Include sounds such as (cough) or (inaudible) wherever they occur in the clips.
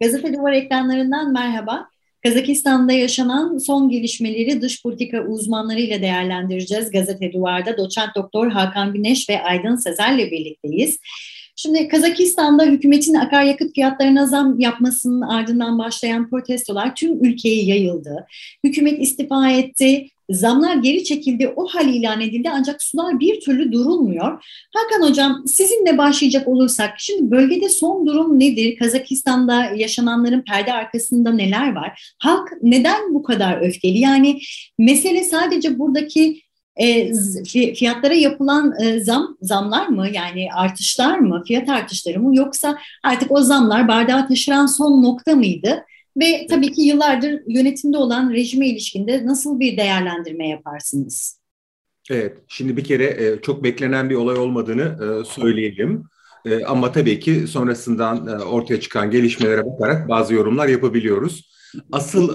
Gazete Duvar ekranlarından merhaba. Kazakistan'da yaşanan son gelişmeleri dış politika uzmanlarıyla değerlendireceğiz. Gazete Duvar'da doçent doktor Hakan Güneş ve Aydın Sezer'le birlikteyiz. Şimdi Kazakistan'da hükümetin akaryakıt fiyatlarına zam yapmasının ardından başlayan protestolar tüm ülkeye yayıldı. Hükümet istifa etti, Zamlar geri çekildi, o hal ilan edildi ancak sular bir türlü durulmuyor. Hakan Hocam sizinle başlayacak olursak, şimdi bölgede son durum nedir? Kazakistan'da yaşananların perde arkasında neler var? Halk neden bu kadar öfkeli? Yani mesele sadece buradaki e, fiyatlara yapılan e, zam zamlar mı yani artışlar mı fiyat artışları mı yoksa artık o zamlar bardağı taşıran son nokta mıydı? Ve tabii ki yıllardır yönetimde olan rejime ilişkinde nasıl bir değerlendirme yaparsınız? Evet, şimdi bir kere e, çok beklenen bir olay olmadığını söyleyelim. Ama tabii ki sonrasından ortaya çıkan gelişmelere bakarak bazı yorumlar yapabiliyoruz. Asıl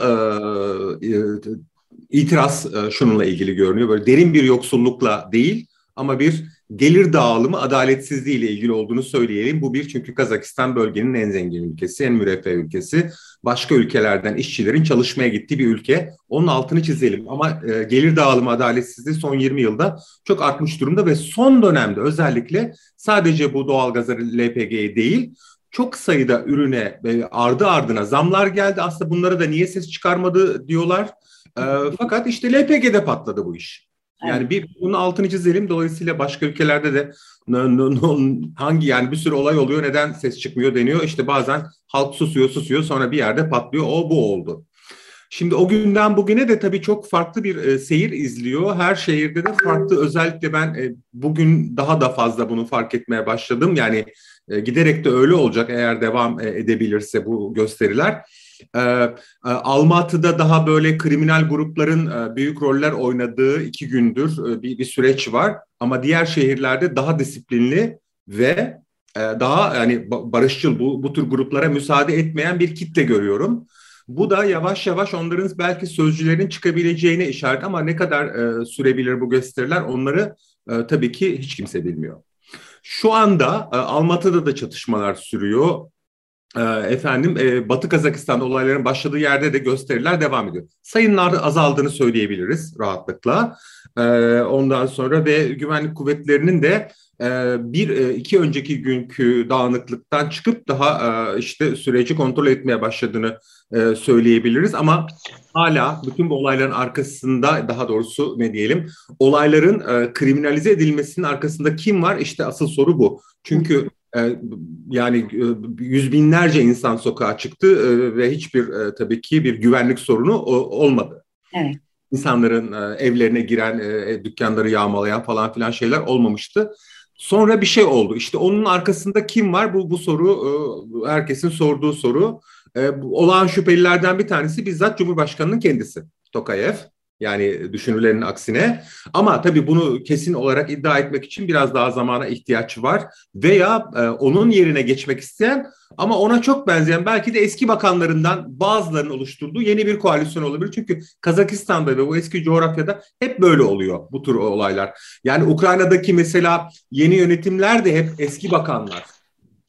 itiraz şununla ilgili görünüyor. Böyle derin bir yoksullukla değil ama bir gelir dağılımı adaletsizliği ile ilgili olduğunu söyleyelim. Bu bir çünkü Kazakistan bölgenin en zengin ülkesi, en müreffeh ülkesi. Başka ülkelerden işçilerin çalışmaya gittiği bir ülke. Onun altını çizelim. Ama e, gelir dağılımı adaletsizliği son 20 yılda çok artmış durumda ve son dönemde özellikle sadece bu doğalgaza LPG'ye değil çok sayıda ürüne e, ardı ardına zamlar geldi. Aslında bunlara da niye ses çıkarmadı diyorlar. E, fakat işte LPG'de patladı bu iş. Yani bir bunun altını çizelim. Dolayısıyla başka ülkelerde de hangi yani bir sürü olay oluyor neden ses çıkmıyor deniyor. İşte bazen halk susuyor susuyor sonra bir yerde patlıyor. O bu oldu. Şimdi o günden bugüne de tabii çok farklı bir e, seyir izliyor. Her şehirde de farklı. Özellikle ben e, bugün daha da fazla bunu fark etmeye başladım. Yani e, giderek de öyle olacak eğer devam e, edebilirse bu gösteriler. Ee, e, Almatı'da daha böyle kriminal grupların e, büyük roller oynadığı iki gündür e, bir, bir süreç var. Ama diğer şehirlerde daha disiplinli ve e, daha yani barışçıl bu, bu tür gruplara müsaade etmeyen bir kitle görüyorum. Bu da yavaş yavaş onların belki sözcülerin çıkabileceğine işaret ama ne kadar e, sürebilir bu gösteriler onları e, tabii ki hiç kimse bilmiyor. Şu anda e, Almatı'da da çatışmalar sürüyor. Ee, efendim e, Batı Kazakistan olayların başladığı yerde de gösteriler devam ediyor. Sayınlar azaldığını söyleyebiliriz rahatlıkla. Ee, ondan sonra ve güvenlik kuvvetlerinin de e, bir e, iki önceki günkü dağınıklıktan çıkıp daha işte süreci kontrol etmeye başladığını söyleyebiliriz. Ama hala bütün bu olayların arkasında daha doğrusu ne diyelim olayların kriminalize edilmesinin arkasında kim var? İşte asıl soru bu. Çünkü e, yani e, yüz binlerce insan sokağa çıktı e, ve hiçbir tabii ki bir güvenlik sorunu olmadı. Evet. İnsanların evlerine giren, dükkanları yağmalayan falan filan şeyler olmamıştı. Sonra bir şey oldu. İşte onun arkasında kim var? Bu bu soru herkesin sorduğu soru. Olağan şüphelilerden bir tanesi bizzat Cumhurbaşkanı'nın kendisi Tokayev. Yani düşünülenin aksine. Ama tabii bunu kesin olarak iddia etmek için biraz daha zamana ihtiyaç var. Veya e, onun yerine geçmek isteyen ama ona çok benzeyen belki de eski bakanlarından bazılarının oluşturduğu yeni bir koalisyon olabilir. Çünkü Kazakistan'da ve bu eski coğrafyada hep böyle oluyor bu tür olaylar. Yani Ukrayna'daki mesela yeni yönetimler de hep eski bakanlar.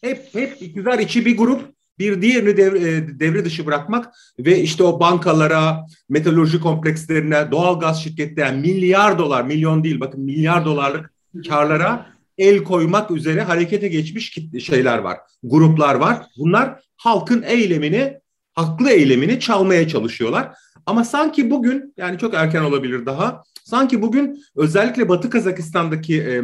Hep hep iktidar içi bir grup bir diğerini devre, e, devre dışı bırakmak ve işte o bankalara, metalurji komplekslerine, doğal gaz şirketlerine milyar dolar, milyon değil bakın milyar dolarlık karlara el koymak üzere harekete geçmiş şeyler var, gruplar var. Bunlar halkın eylemini, haklı eylemini çalmaya çalışıyorlar. Ama sanki bugün yani çok erken olabilir daha. Sanki bugün özellikle Batı Kazakistan'daki e, e,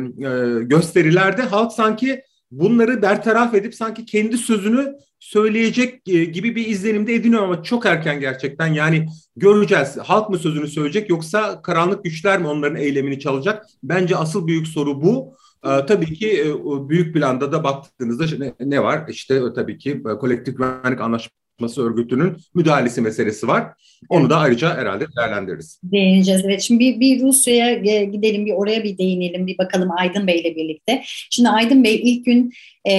gösterilerde halk sanki bunları bertaraf edip sanki kendi sözünü söyleyecek e, gibi bir izlenimde ediniyor ama çok erken gerçekten. Yani göreceğiz. Halk mı sözünü söyleyecek yoksa karanlık güçler mi onların eylemini çalacak? Bence asıl büyük soru bu. Ee, tabii ki e, büyük planda da baktığınızda ne, ne var? İşte e, tabii ki kolektif güvenlik anlaşması Anlaşması Örgütü'nün müdahalesi meselesi var. Onu da ayrıca herhalde değerlendiririz. Değineceğiz. Evet şimdi bir, bir Rusya'ya gidelim, bir oraya bir değinelim, bir bakalım Aydın Bey ile birlikte. Şimdi Aydın Bey ilk gün e,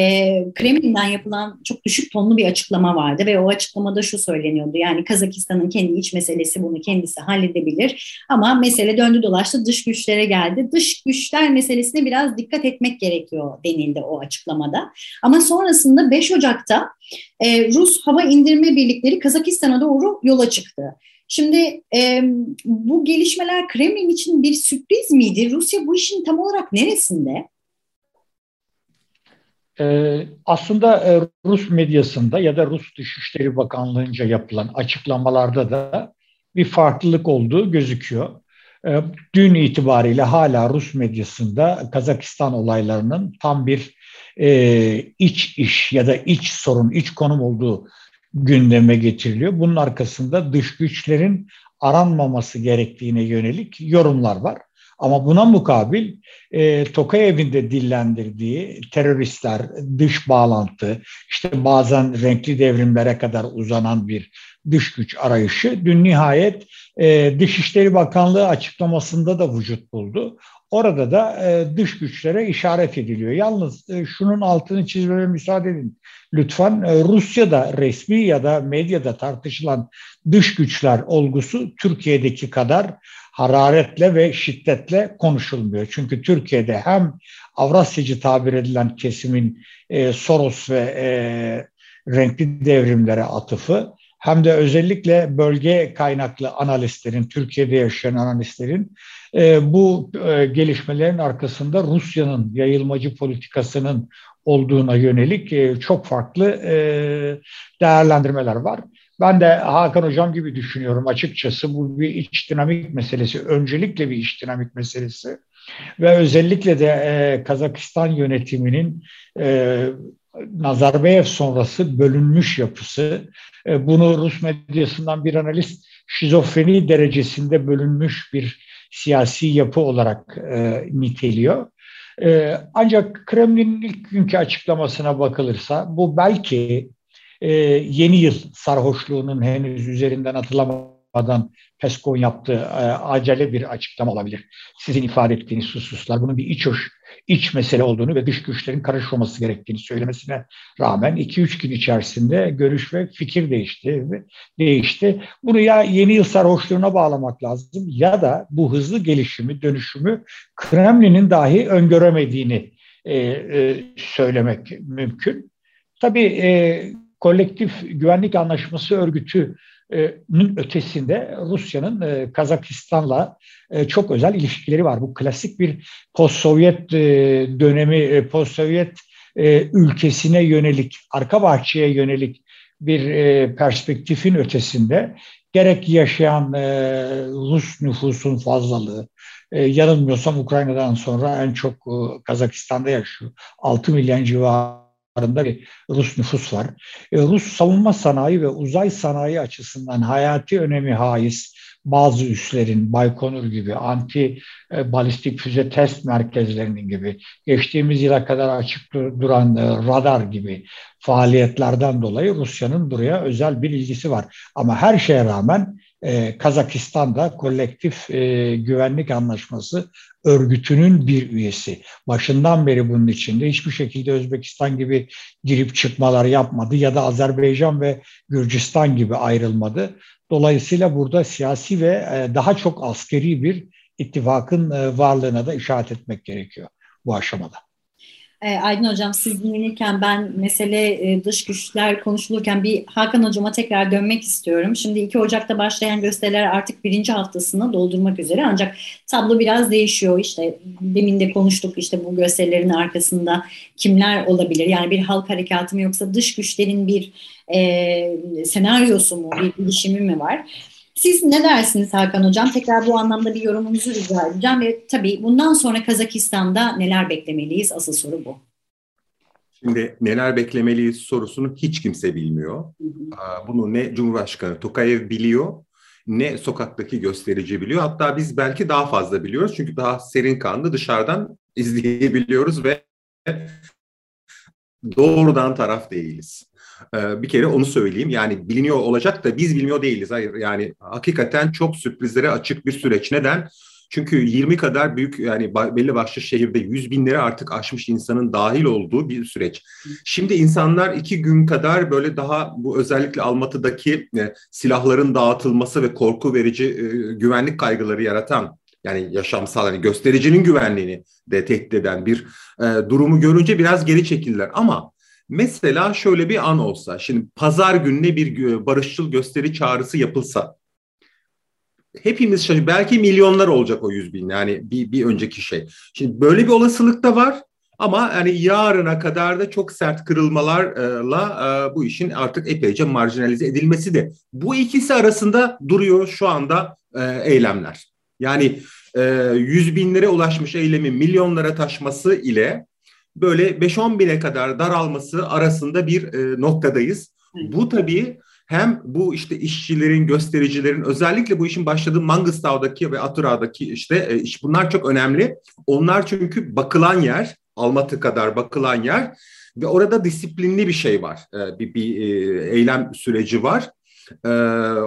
Kremlin'den yapılan çok düşük tonlu bir açıklama vardı ve o açıklamada şu söyleniyordu. Yani Kazakistan'ın kendi iç meselesi bunu kendisi halledebilir ama mesele döndü dolaştı dış güçlere geldi. Dış güçler meselesine biraz dikkat etmek gerekiyor denildi o açıklamada. Ama sonrasında 5 Ocak'ta e, Rus hava indirme birlikleri Kazakistan'a doğru yola çıktı. Şimdi e, bu gelişmeler Kremlin için bir sürpriz miydi? Rusya bu işin tam olarak neresinde? Ee, aslında e, Rus medyasında ya da Rus Dışişleri Bakanlığı'nca yapılan açıklamalarda da bir farklılık olduğu gözüküyor. Ee, dün itibariyle hala Rus medyasında Kazakistan olaylarının tam bir e, iç iş ya da iç sorun, iç konum olduğu gündeme getiriliyor. Bunun arkasında dış güçlerin aranmaması gerektiğine yönelik yorumlar var. Ama buna mukabil e, Tokayev'in de dillendirdiği teröristler, dış bağlantı, işte bazen renkli devrimlere kadar uzanan bir dış güç arayışı dün nihayet e, Dışişleri Bakanlığı açıklamasında da vücut buldu. Orada da e, dış güçlere işaret ediliyor. Yalnız e, şunun altını çizmeme müsaade edin. Lütfen e, Rusya'da resmi ya da medyada tartışılan dış güçler olgusu Türkiye'deki kadar hararetle ve şiddetle konuşulmuyor. Çünkü Türkiye'de hem Avrasyacı tabir edilen kesimin e, Soros ve renkli devrimlere atıfı hem de özellikle bölge kaynaklı analistlerin, Türkiye'de yaşayan analistlerin bu e, gelişmelerin arkasında Rusya'nın yayılmacı politikasının olduğuna yönelik e, çok farklı e, değerlendirmeler var. Ben de Hakan Hocam gibi düşünüyorum açıkçası. Bu bir iç dinamik meselesi. Öncelikle bir iç dinamik meselesi. Ve özellikle de e, Kazakistan yönetiminin e, Nazarbayev sonrası bölünmüş yapısı. E, bunu Rus medyasından bir analist şizofreni derecesinde bölünmüş bir siyasi yapı olarak e, niteliyor. E, ancak Kremlin'in ilk günkü açıklamasına bakılırsa bu belki e, yeni yıl sarhoşluğunun henüz üzerinden atılamadan Peskon yaptığı e, acele bir açıklama olabilir. Sizin ifade ettiğiniz hususlar bunun bir iç iç mesele olduğunu ve dış güçlerin karışmaması gerektiğini söylemesine rağmen 2-3 gün içerisinde görüş ve fikir değişti. değişti. Bunu ya yeni yıl sarhoşluğuna bağlamak lazım ya da bu hızlı gelişimi, dönüşümü Kremlin'in dahi öngöremediğini e, e, söylemek mümkün. Tabii e, kolektif güvenlik anlaşması örgütü ötesinde Rusya'nın e, Kazakistan'la e, çok özel ilişkileri var. Bu klasik bir post-Sovyet e, dönemi, post-Sovyet ülkesine yönelik, arka bahçeye yönelik bir perspektifin ötesinde gerek yaşayan Rus nüfusun fazlalığı, yanılmıyorsam Ukrayna'dan sonra en çok Kazakistan'da yaşıyor. 6 milyon civarı civarında bir Rus nüfus var. E, Rus savunma sanayi ve uzay sanayi açısından hayati önemi haiz bazı üslerin Baykonur gibi anti e, balistik füze test merkezlerinin gibi geçtiğimiz yıla kadar açık duran e, radar gibi faaliyetlerden dolayı Rusya'nın buraya özel bir ilgisi var. Ama her şeye rağmen e, Kazakistan'da kolektif e, güvenlik anlaşması örgütünün bir üyesi. Başından beri bunun içinde hiçbir şekilde Özbekistan gibi girip çıkmalar yapmadı ya da Azerbaycan ve Gürcistan gibi ayrılmadı. Dolayısıyla burada siyasi ve e, daha çok askeri bir ittifakın e, varlığına da işaret etmek gerekiyor bu aşamada. E, Aydın Hocam siz dinlenirken ben mesele e, dış güçler konuşulurken bir Hakan Hocama tekrar dönmek istiyorum. Şimdi 2 Ocak'ta başlayan gösteriler artık birinci haftasını doldurmak üzere ancak tablo biraz değişiyor. İşte demin de konuştuk işte bu gösterilerin arkasında kimler olabilir? Yani bir halk harekatı mı yoksa dış güçlerin bir e, senaryosu mu, bir bilişimi mi var? Siz ne dersiniz Hakan Hocam? Tekrar bu anlamda bir yorumunuzu rica edeceğim ve tabii bundan sonra Kazakistan'da neler beklemeliyiz? Asıl soru bu. Şimdi neler beklemeliyiz sorusunu hiç kimse bilmiyor. Hı hı. Bunu ne Cumhurbaşkanı Tokayev biliyor ne sokaktaki gösterici biliyor. Hatta biz belki daha fazla biliyoruz. Çünkü daha serin kanlı dışarıdan izleyebiliyoruz ve doğrudan taraf değiliz. Bir kere onu söyleyeyim. Yani biliniyor olacak da biz bilmiyor değiliz. Hayır yani hakikaten çok sürprizlere açık bir süreç. Neden? Çünkü 20 kadar büyük yani belli başlı şehirde 100 binleri artık aşmış insanın dahil olduğu bir süreç. Şimdi insanlar iki gün kadar böyle daha bu özellikle Almatı'daki e, silahların dağıtılması ve korku verici e, güvenlik kaygıları yaratan yani yaşamsal hani göstericinin güvenliğini de tehdit eden bir e, durumu görünce biraz geri çekildiler. Ama mesela şöyle bir an olsa, şimdi pazar gününe bir barışçıl gösteri çağrısı yapılsa, hepimiz şaşır. Belki milyonlar olacak o yüz bin yani bir, bir önceki şey. Şimdi böyle bir olasılık da var. Ama yani yarına kadar da çok sert kırılmalarla e, bu işin artık epeyce marjinalize edilmesi de bu ikisi arasında duruyor şu anda e, eylemler. Yani e, yüz binlere ulaşmış eylemin milyonlara taşması ile böyle 5-10 bine kadar daralması arasında bir e, noktadayız. Bu tabii hem bu işte işçilerin, göstericilerin özellikle bu işin başladığı Mangıstav'daki ve Atura'daki işte e, iş bunlar çok önemli. Onlar çünkü bakılan yer, Almatı kadar bakılan yer ve orada disiplinli bir şey var. E, bir, bir e, eylem süreci var.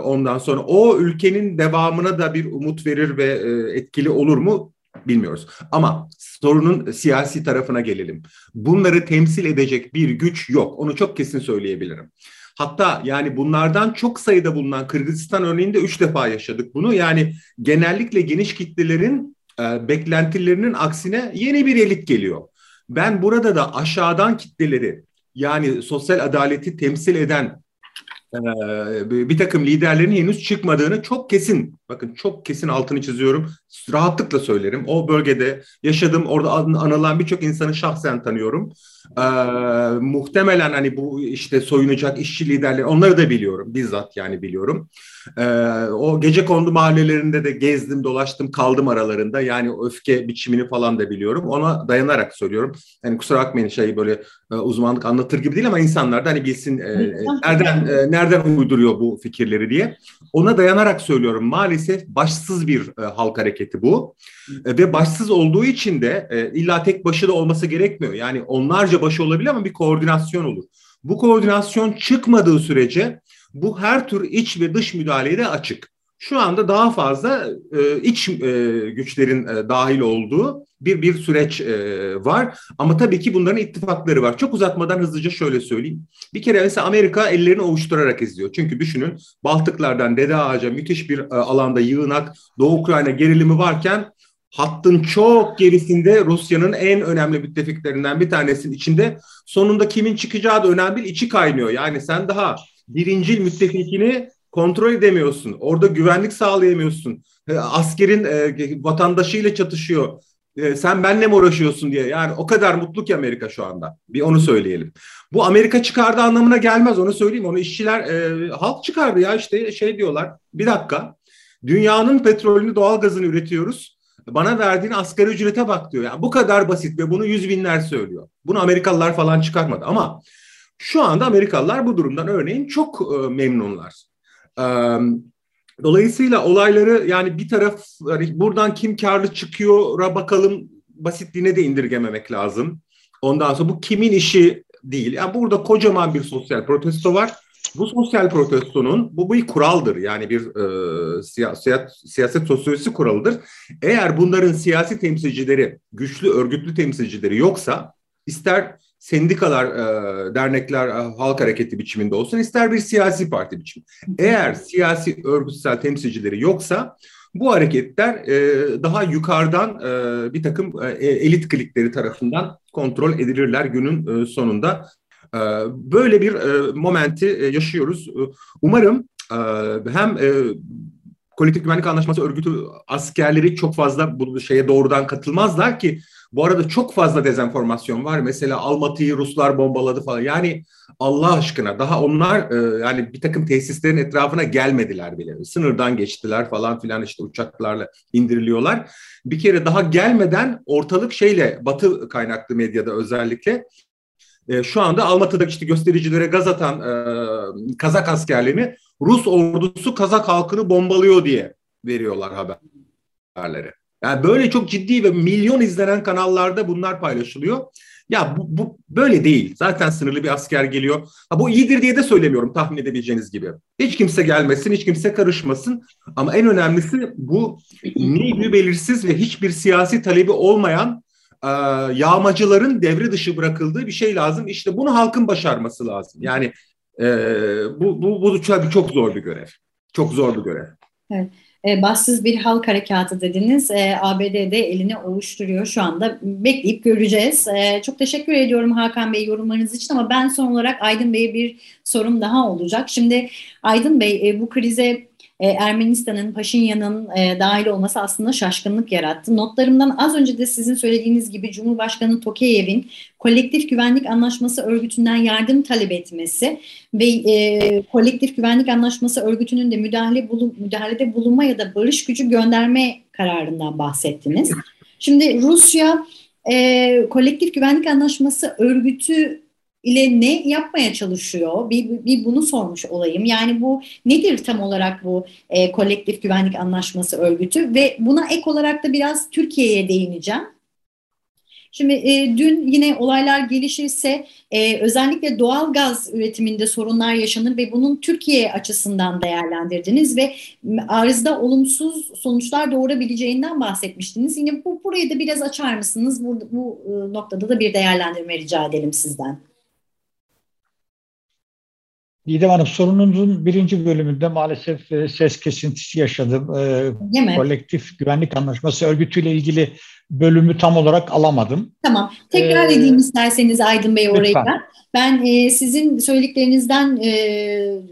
Ondan sonra o ülkenin devamına da bir umut verir ve etkili olur mu bilmiyoruz. Ama sorunun siyasi tarafına gelelim. Bunları temsil edecek bir güç yok. Onu çok kesin söyleyebilirim. Hatta yani bunlardan çok sayıda bulunan Kırgızistan örneğinde üç defa yaşadık bunu. Yani genellikle geniş kitlelerin e, beklentilerinin aksine yeni bir elit geliyor. Ben burada da aşağıdan kitleleri yani sosyal adaleti temsil eden bir takım liderlerin henüz çıkmadığını çok kesin, bakın çok kesin altını çiziyorum, rahatlıkla söylerim. O bölgede yaşadım, orada anılan birçok insanı şahsen tanıyorum. Ee, muhtemelen hani bu işte soyunacak işçi liderleri, onları da biliyorum, bizzat yani biliyorum. Ee, o gece kondu mahallelerinde de gezdim, dolaştım, kaldım aralarında. Yani öfke biçimini falan da biliyorum. Ona dayanarak söylüyorum. Yani kusura bakmayın şey böyle e, uzmanlık anlatır gibi değil ama insanlar da hani bilsin e, nereden e, nereden uyduruyor bu fikirleri diye. Ona dayanarak söylüyorum. Maalesef başsız bir e, halk hareketi bu. E, ve başsız olduğu için de e, illa tek başı da olması gerekmiyor. Yani onlarca başı olabilir ama bir koordinasyon olur. Bu koordinasyon çıkmadığı sürece bu her tür iç ve dış müdahaleye de açık. Şu anda daha fazla e, iç e, güçlerin e, dahil olduğu bir bir süreç e, var. Ama tabii ki bunların ittifakları var. Çok uzatmadan hızlıca şöyle söyleyeyim. Bir kere mesela Amerika ellerini ovuşturarak izliyor. Çünkü düşünün Baltıklardan Dede Ağaca müthiş bir e, alanda yığınak Doğu Ukrayna gerilimi varken hattın çok gerisinde Rusya'nın en önemli müttefiklerinden bir tanesinin içinde sonunda kimin çıkacağı da önemli değil. içi kaynıyor. Yani sen daha birincil müttefikini kontrol edemiyorsun. Orada güvenlik sağlayamıyorsun. E, askerin e, vatandaşıyla çatışıyor. E, sen benle mi uğraşıyorsun diye. Yani o kadar mutlu ki Amerika şu anda. Bir onu söyleyelim. Bu Amerika çıkardı anlamına gelmez onu söyleyeyim. Onu işçiler e, halk çıkardı ya işte şey diyorlar. Bir dakika. Dünyanın petrolünü doğal gazını üretiyoruz. Bana verdiğin asgari ücrete bak diyor. Yani bu kadar basit ve bunu yüz binler söylüyor. Bunu Amerikalılar falan çıkarmadı ama şu anda Amerikalılar bu durumdan örneğin çok e, memnunlar. E, dolayısıyla olayları yani bir taraf hani buradan kim karlı çıkıyor'a bakalım basitliğine de indirgememek lazım. Ondan sonra bu kimin işi değil. Yani burada kocaman bir sosyal protesto var. Bu sosyal protestonun bu bir kuraldır. Yani bir e, siyaset, siyaset sosyolojisi kuralıdır. Eğer bunların siyasi temsilcileri, güçlü örgütlü temsilcileri yoksa ister sendikalar, e, dernekler, e, halk hareketi biçiminde olsun, ister bir siyasi parti biçimi. Eğer siyasi örgütsel temsilcileri yoksa bu hareketler e, daha yukarıdan bir takım elit klikleri tarafından kontrol edilirler günün sonunda. Böyle bir momenti yaşıyoruz. Umarım hem kolektif güvenlik anlaşması örgütü askerleri çok fazla bu şeye doğrudan katılmazlar ki bu arada çok fazla dezenformasyon var. Mesela Almatı'yı Ruslar bombaladı falan. Yani Allah aşkına daha onlar e, yani bir takım tesislerin etrafına gelmediler bile. Sınırdan geçtiler falan filan işte uçaklarla indiriliyorlar. Bir kere daha gelmeden ortalık şeyle Batı kaynaklı medyada özellikle e, şu anda Almatı'da işte göstericilere gaz atan e, Kazak askerlerini Rus ordusu Kazak halkını bombalıyor diye veriyorlar haberleri. Yani böyle çok ciddi ve milyon izlenen kanallarda bunlar paylaşılıyor. Ya bu, bu böyle değil. Zaten sınırlı bir asker geliyor. Ha, bu iyidir diye de söylemiyorum tahmin edebileceğiniz gibi. Hiç kimse gelmesin, hiç kimse karışmasın. Ama en önemlisi bu neydi belirsiz ve hiçbir siyasi talebi olmayan e, yağmacıların devre dışı bırakıldığı bir şey lazım. İşte bunu halkın başarması lazım. Yani e, bu, bu, bu çok, çok zor bir görev. Çok zor bir görev. Evet. E, bassız bir halk harekatı dediniz. E, ABD'de elini ovuşturuyor şu anda. Bekleyip göreceğiz. E, çok teşekkür ediyorum Hakan Bey yorumlarınız için ama ben son olarak Aydın Bey'e bir sorum daha olacak. Şimdi Aydın Bey e, bu krize e, Ermenistan'ın, Paşinyan'ın e, dahil olması aslında şaşkınlık yarattı. Notlarımdan az önce de sizin söylediğiniz gibi Cumhurbaşkanı Tokayev'in Kolektif Güvenlik Anlaşması örgütünden yardım talep etmesi ve e, Kolektif Güvenlik Anlaşması örgütünün de müdahale bulun, müdahalede bulunma ya da barış gücü gönderme kararından bahsettiniz. Şimdi Rusya e, Kolektif Güvenlik Anlaşması örgütü ile ne yapmaya çalışıyor? Bir, bir bunu sormuş olayım. Yani bu nedir tam olarak bu e, kolektif güvenlik anlaşması örgütü ve buna ek olarak da biraz Türkiye'ye değineceğim. Şimdi e, dün yine olaylar gelişirse e, özellikle doğal gaz üretiminde sorunlar yaşanır ve bunun Türkiye açısından değerlendirdiniz ve arzda olumsuz sonuçlar doğurabileceğinden bahsetmiştiniz. Yine bu burayı da biraz açar mısınız? Bu, bu e, noktada da bir değerlendirme rica edelim sizden. Didem Hanım sorununuzun birinci bölümünde maalesef e, ses kesintisi yaşadım. E, kolektif Güvenlik Anlaşması örgütüyle ilgili bölümü tam olarak alamadım. Tamam. Tekrar ee, edeyim isterseniz Aydın Bey orayı. Lütfen. Ben e, sizin söylediklerinizden e,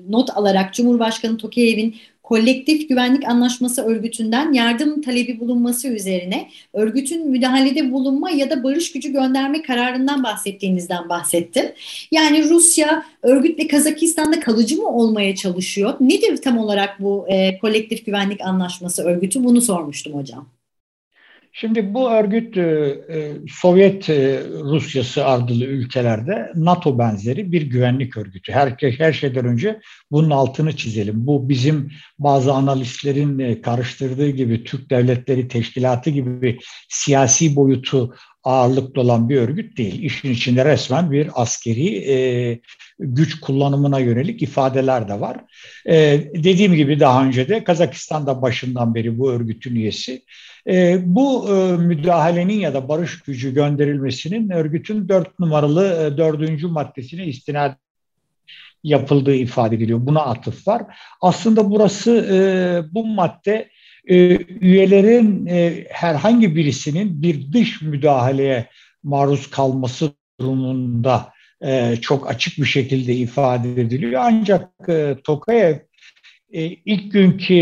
not alarak Cumhurbaşkanı Tokayev'in kolektif güvenlik anlaşması örgütünden yardım talebi bulunması üzerine örgütün müdahalede bulunma ya da barış gücü gönderme kararından bahsettiğinizden bahsettim. Yani Rusya örgütle Kazakistan'da kalıcı mı olmaya çalışıyor? Nedir tam olarak bu e, kolektif güvenlik anlaşması örgütü? Bunu sormuştum hocam. Şimdi bu örgüt e, e, Sovyet e, Rusyası ardılı ülkelerde NATO benzeri bir güvenlik örgütü. Her, her şeyden önce bunun altını çizelim. Bu bizim bazı analistlerin karıştırdığı gibi Türk Devletleri Teşkilatı gibi bir siyasi boyutu ağırlıklı olan bir örgüt değil. İşin içinde resmen bir askeri e, güç kullanımına yönelik ifadeler de var. E, dediğim gibi daha önce de Kazakistan'da başından beri bu örgütün üyesi. E, bu e, müdahalenin ya da barış gücü gönderilmesinin örgütün dört numaralı e, dördüncü maddesine istinad yapıldığı ifade ediliyor. Buna atıf var. Aslında burası e, bu madde e, üyelerin e, herhangi birisinin bir dış müdahaleye maruz kalması durumunda e, çok açık bir şekilde ifade ediliyor. Ancak e, Tokayev e, ilk günkü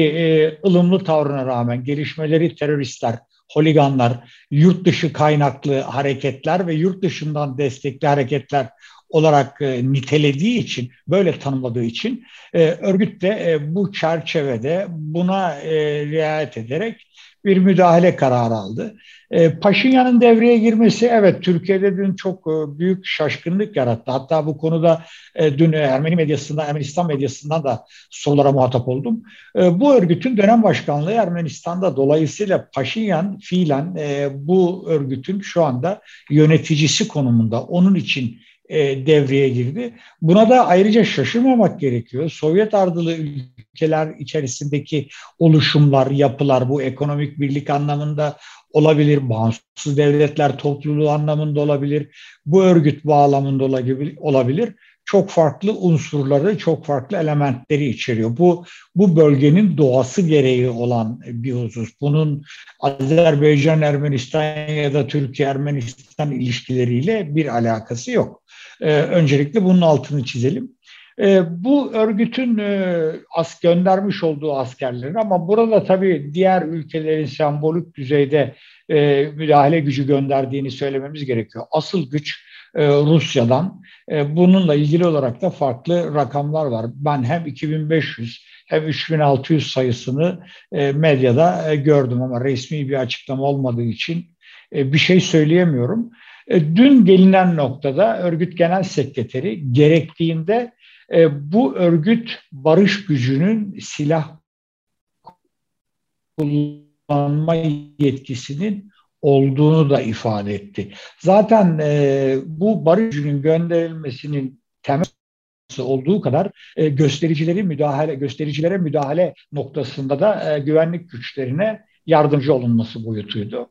ılımlı tavrına rağmen gelişmeleri teröristler, holiganlar, yurt dışı kaynaklı hareketler ve yurt dışından destekli hareketler olarak e, nitelediği için, böyle tanımladığı için e, örgüt de e, bu çerçevede buna e, riayet ederek bir müdahale kararı aldı. E, Paşinyan'ın devreye girmesi evet Türkiye'de dün çok e, büyük şaşkınlık yarattı. Hatta bu konuda e, dün Ermeni medyasından, Ermenistan medyasından da sorulara muhatap oldum. E, bu örgütün dönem başkanlığı Ermenistan'da dolayısıyla Paşinyan fiilen e, bu örgütün şu anda yöneticisi konumunda. Onun için e, devreye girdi. Buna da ayrıca şaşırmamak gerekiyor. Sovyet ardılı ülkeler içerisindeki oluşumlar, yapılar bu ekonomik birlik anlamında olabilir, bağımsız devletler topluluğu anlamında olabilir, bu örgüt bağlamında olabilir. Çok farklı unsurları, çok farklı elementleri içeriyor. Bu bu bölgenin doğası gereği olan bir husus. Bunun Azerbaycan, Ermenistan ya da Türkiye-Ermenistan ilişkileriyle bir alakası yok. E, öncelikle bunun altını çizelim. E, bu örgütün e, as göndermiş olduğu askerlerin ama burada tabii diğer ülkelerin sembolik düzeyde e, müdahale gücü gönderdiğini söylememiz gerekiyor. Asıl güç e, Rusya'dan. Bununla ilgili olarak da farklı rakamlar var. Ben hem 2500 hem 3600 sayısını medyada gördüm ama resmi bir açıklama olmadığı için bir şey söyleyemiyorum. E, dün gelinen noktada örgüt genel sekreteri gerektiğinde e, bu örgüt barış gücünün silah kullanma yetkisinin olduğunu da ifade etti. Zaten e, bu barış gönderilmesinin temel olduğu kadar göstericileri müdahale göstericilere müdahale noktasında da güvenlik güçlerine yardımcı olunması boyutuydu.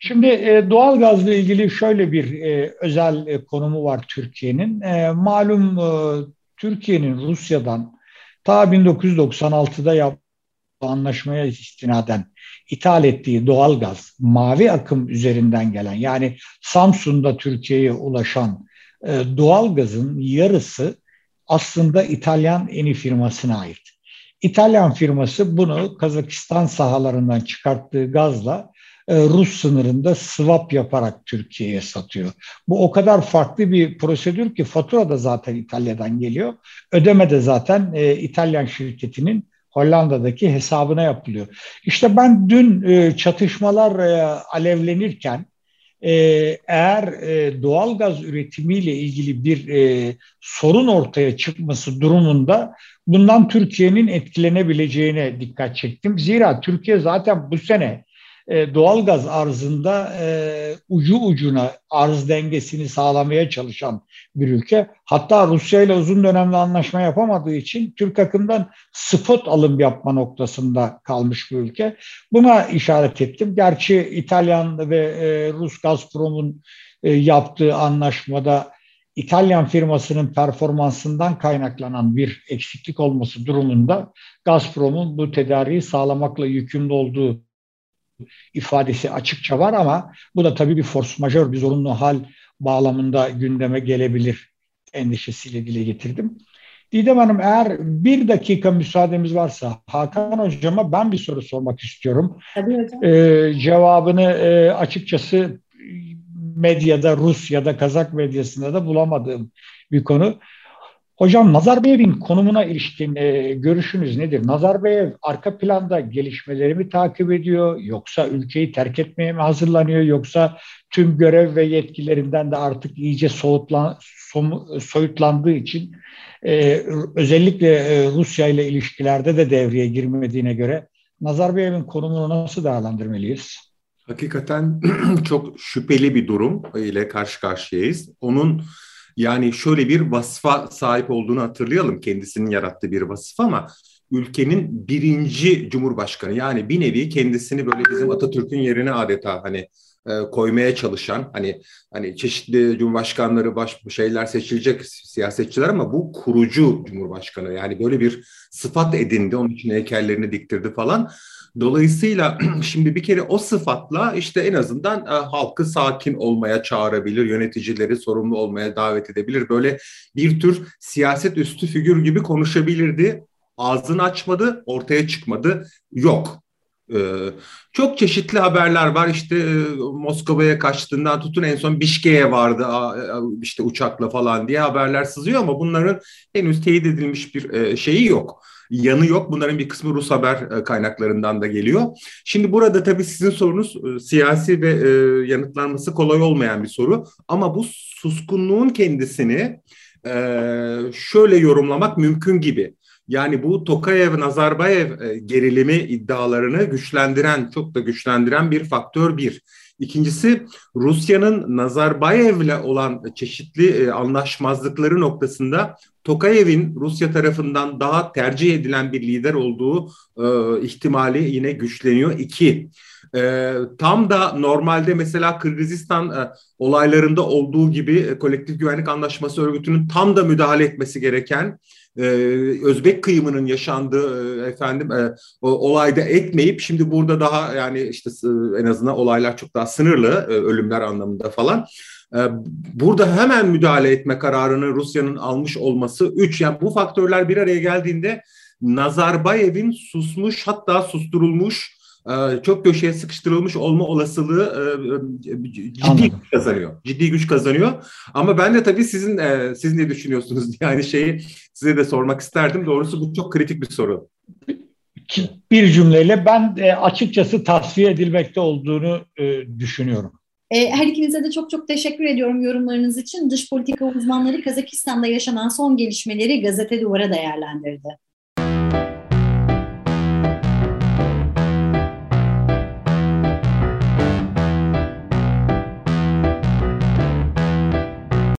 Şimdi e, doğalgazla ilgili şöyle bir e, özel e, konumu var Türkiye'nin. E, malum Türkiye'nin Rusya'dan ta 1996'da yaptığı anlaşmaya istinaden ithal ettiği doğalgaz mavi akım üzerinden gelen yani Samsun'da Türkiye'ye ulaşan e, doğalgazın yarısı aslında İtalyan Eni firmasına ait. İtalyan firması bunu Kazakistan sahalarından çıkarttığı gazla Rus sınırında swap yaparak Türkiye'ye satıyor. Bu o kadar farklı bir prosedür ki fatura da zaten İtalya'dan geliyor. Ödeme de zaten e, İtalyan şirketinin Hollanda'daki hesabına yapılıyor. İşte ben dün e, çatışmalar e, alevlenirken e, eğer e, doğal gaz üretimiyle ilgili bir e, sorun ortaya çıkması durumunda bundan Türkiye'nin etkilenebileceğine dikkat çektim. Zira Türkiye zaten bu sene e, doğalgaz arzında e, ucu ucuna arz dengesini sağlamaya çalışan bir ülke. Hatta Rusya ile uzun dönemli anlaşma yapamadığı için Türk akımdan spot alım yapma noktasında kalmış bir ülke. Buna işaret ettim. Gerçi İtalyan ve e, Rus Gazprom'un e, yaptığı anlaşmada İtalyan firmasının performansından kaynaklanan bir eksiklik olması durumunda Gazprom'un bu tedariği sağlamakla yükümlü olduğu ifadesi açıkça var ama bu da tabii bir force majör, bir zorunlu hal bağlamında gündeme gelebilir endişesiyle dile getirdim. Didem Hanım eğer bir dakika müsaademiz varsa Hakan Hocama ben bir soru sormak istiyorum. Tabii hocam. Ee, cevabını e, açıkçası medyada, Rus ya da Kazak medyasında da bulamadığım bir konu. Hocam Nazarbayev'in konumuna ilişkin e, görüşünüz nedir? Nazarbayev arka planda gelişmeleri mi takip ediyor yoksa ülkeyi terk etmeye mi hazırlanıyor yoksa tüm görev ve yetkilerinden de artık iyice soğutlan, soyutlandığı için e, özellikle e, Rusya ile ilişkilerde de devreye girmediğine göre Nazarbayev'in konumunu nasıl değerlendirmeliyiz? Hakikaten (clears throat) çok şüpheli bir durum ile karşı karşıyayız. Onun yani şöyle bir vasfa sahip olduğunu hatırlayalım. Kendisinin yarattığı bir vasıf ama ülkenin birinci cumhurbaşkanı yani bir nevi kendisini böyle bizim Atatürk'ün yerine adeta hani e, koymaya çalışan hani hani çeşitli cumhurbaşkanları baş şeyler seçilecek siyasetçiler ama bu kurucu cumhurbaşkanı yani böyle bir sıfat edindi onun için heykellerini diktirdi falan. Dolayısıyla (clears throat) şimdi bir kere o sıfatla işte en azından e, halkı sakin olmaya çağırabilir, yöneticileri sorumlu olmaya davet edebilir. Böyle bir tür siyaset üstü figür gibi konuşabilirdi. Ağzını açmadı, ortaya çıkmadı. Yok. Ee, çok çeşitli haberler var işte e, Moskova'ya kaçtığından tutun en son Bişke'ye vardı işte uçakla falan diye haberler sızıyor ama bunların henüz teyit edilmiş bir e, şeyi yok yanı yok. Bunların bir kısmı Rus haber e, kaynaklarından da geliyor. Şimdi burada tabii sizin sorunuz e, siyasi ve e, yanıtlanması kolay olmayan bir soru. Ama bu suskunluğun kendisini şöyle yorumlamak mümkün gibi. Yani bu Tokayev, Nazarbayev gerilimi iddialarını güçlendiren, çok da güçlendiren bir faktör bir. İkincisi Rusya'nın Nazarbayev'le olan çeşitli anlaşmazlıkları noktasında Tokayev'in Rusya tarafından daha tercih edilen bir lider olduğu e, ihtimali yine güçleniyor. İki, e, tam da normalde mesela Kırgızistan e, olaylarında olduğu gibi e, kolektif güvenlik anlaşması örgütünün tam da müdahale etmesi gereken e, Özbek kıyımının yaşandığı e, efendim e, o, olayda etmeyip şimdi burada daha yani işte en azından olaylar çok daha sınırlı e, ölümler anlamında falan. E, burada hemen müdahale etme kararını Rusya'nın almış olması üç yani bu faktörler bir araya geldiğinde Nazarbayev'in susmuş hatta susturulmuş ee, çok köşeye sıkıştırılmış olma olasılığı e, e, ciddi Anladım. güç kazanıyor. Ciddi güç kazanıyor. Ama ben de tabii sizin e, siz ne düşünüyorsunuz? (laughs) Yani şeyi size de sormak isterdim. Doğrusu bu çok kritik bir soru. Bir cümleyle ben açıkçası tasfiye edilmekte olduğunu düşünüyorum. Her ikinize de çok çok teşekkür ediyorum yorumlarınız için. Dış politika uzmanları Kazakistan'da yaşanan son gelişmeleri gazete duvara değerlendirdi.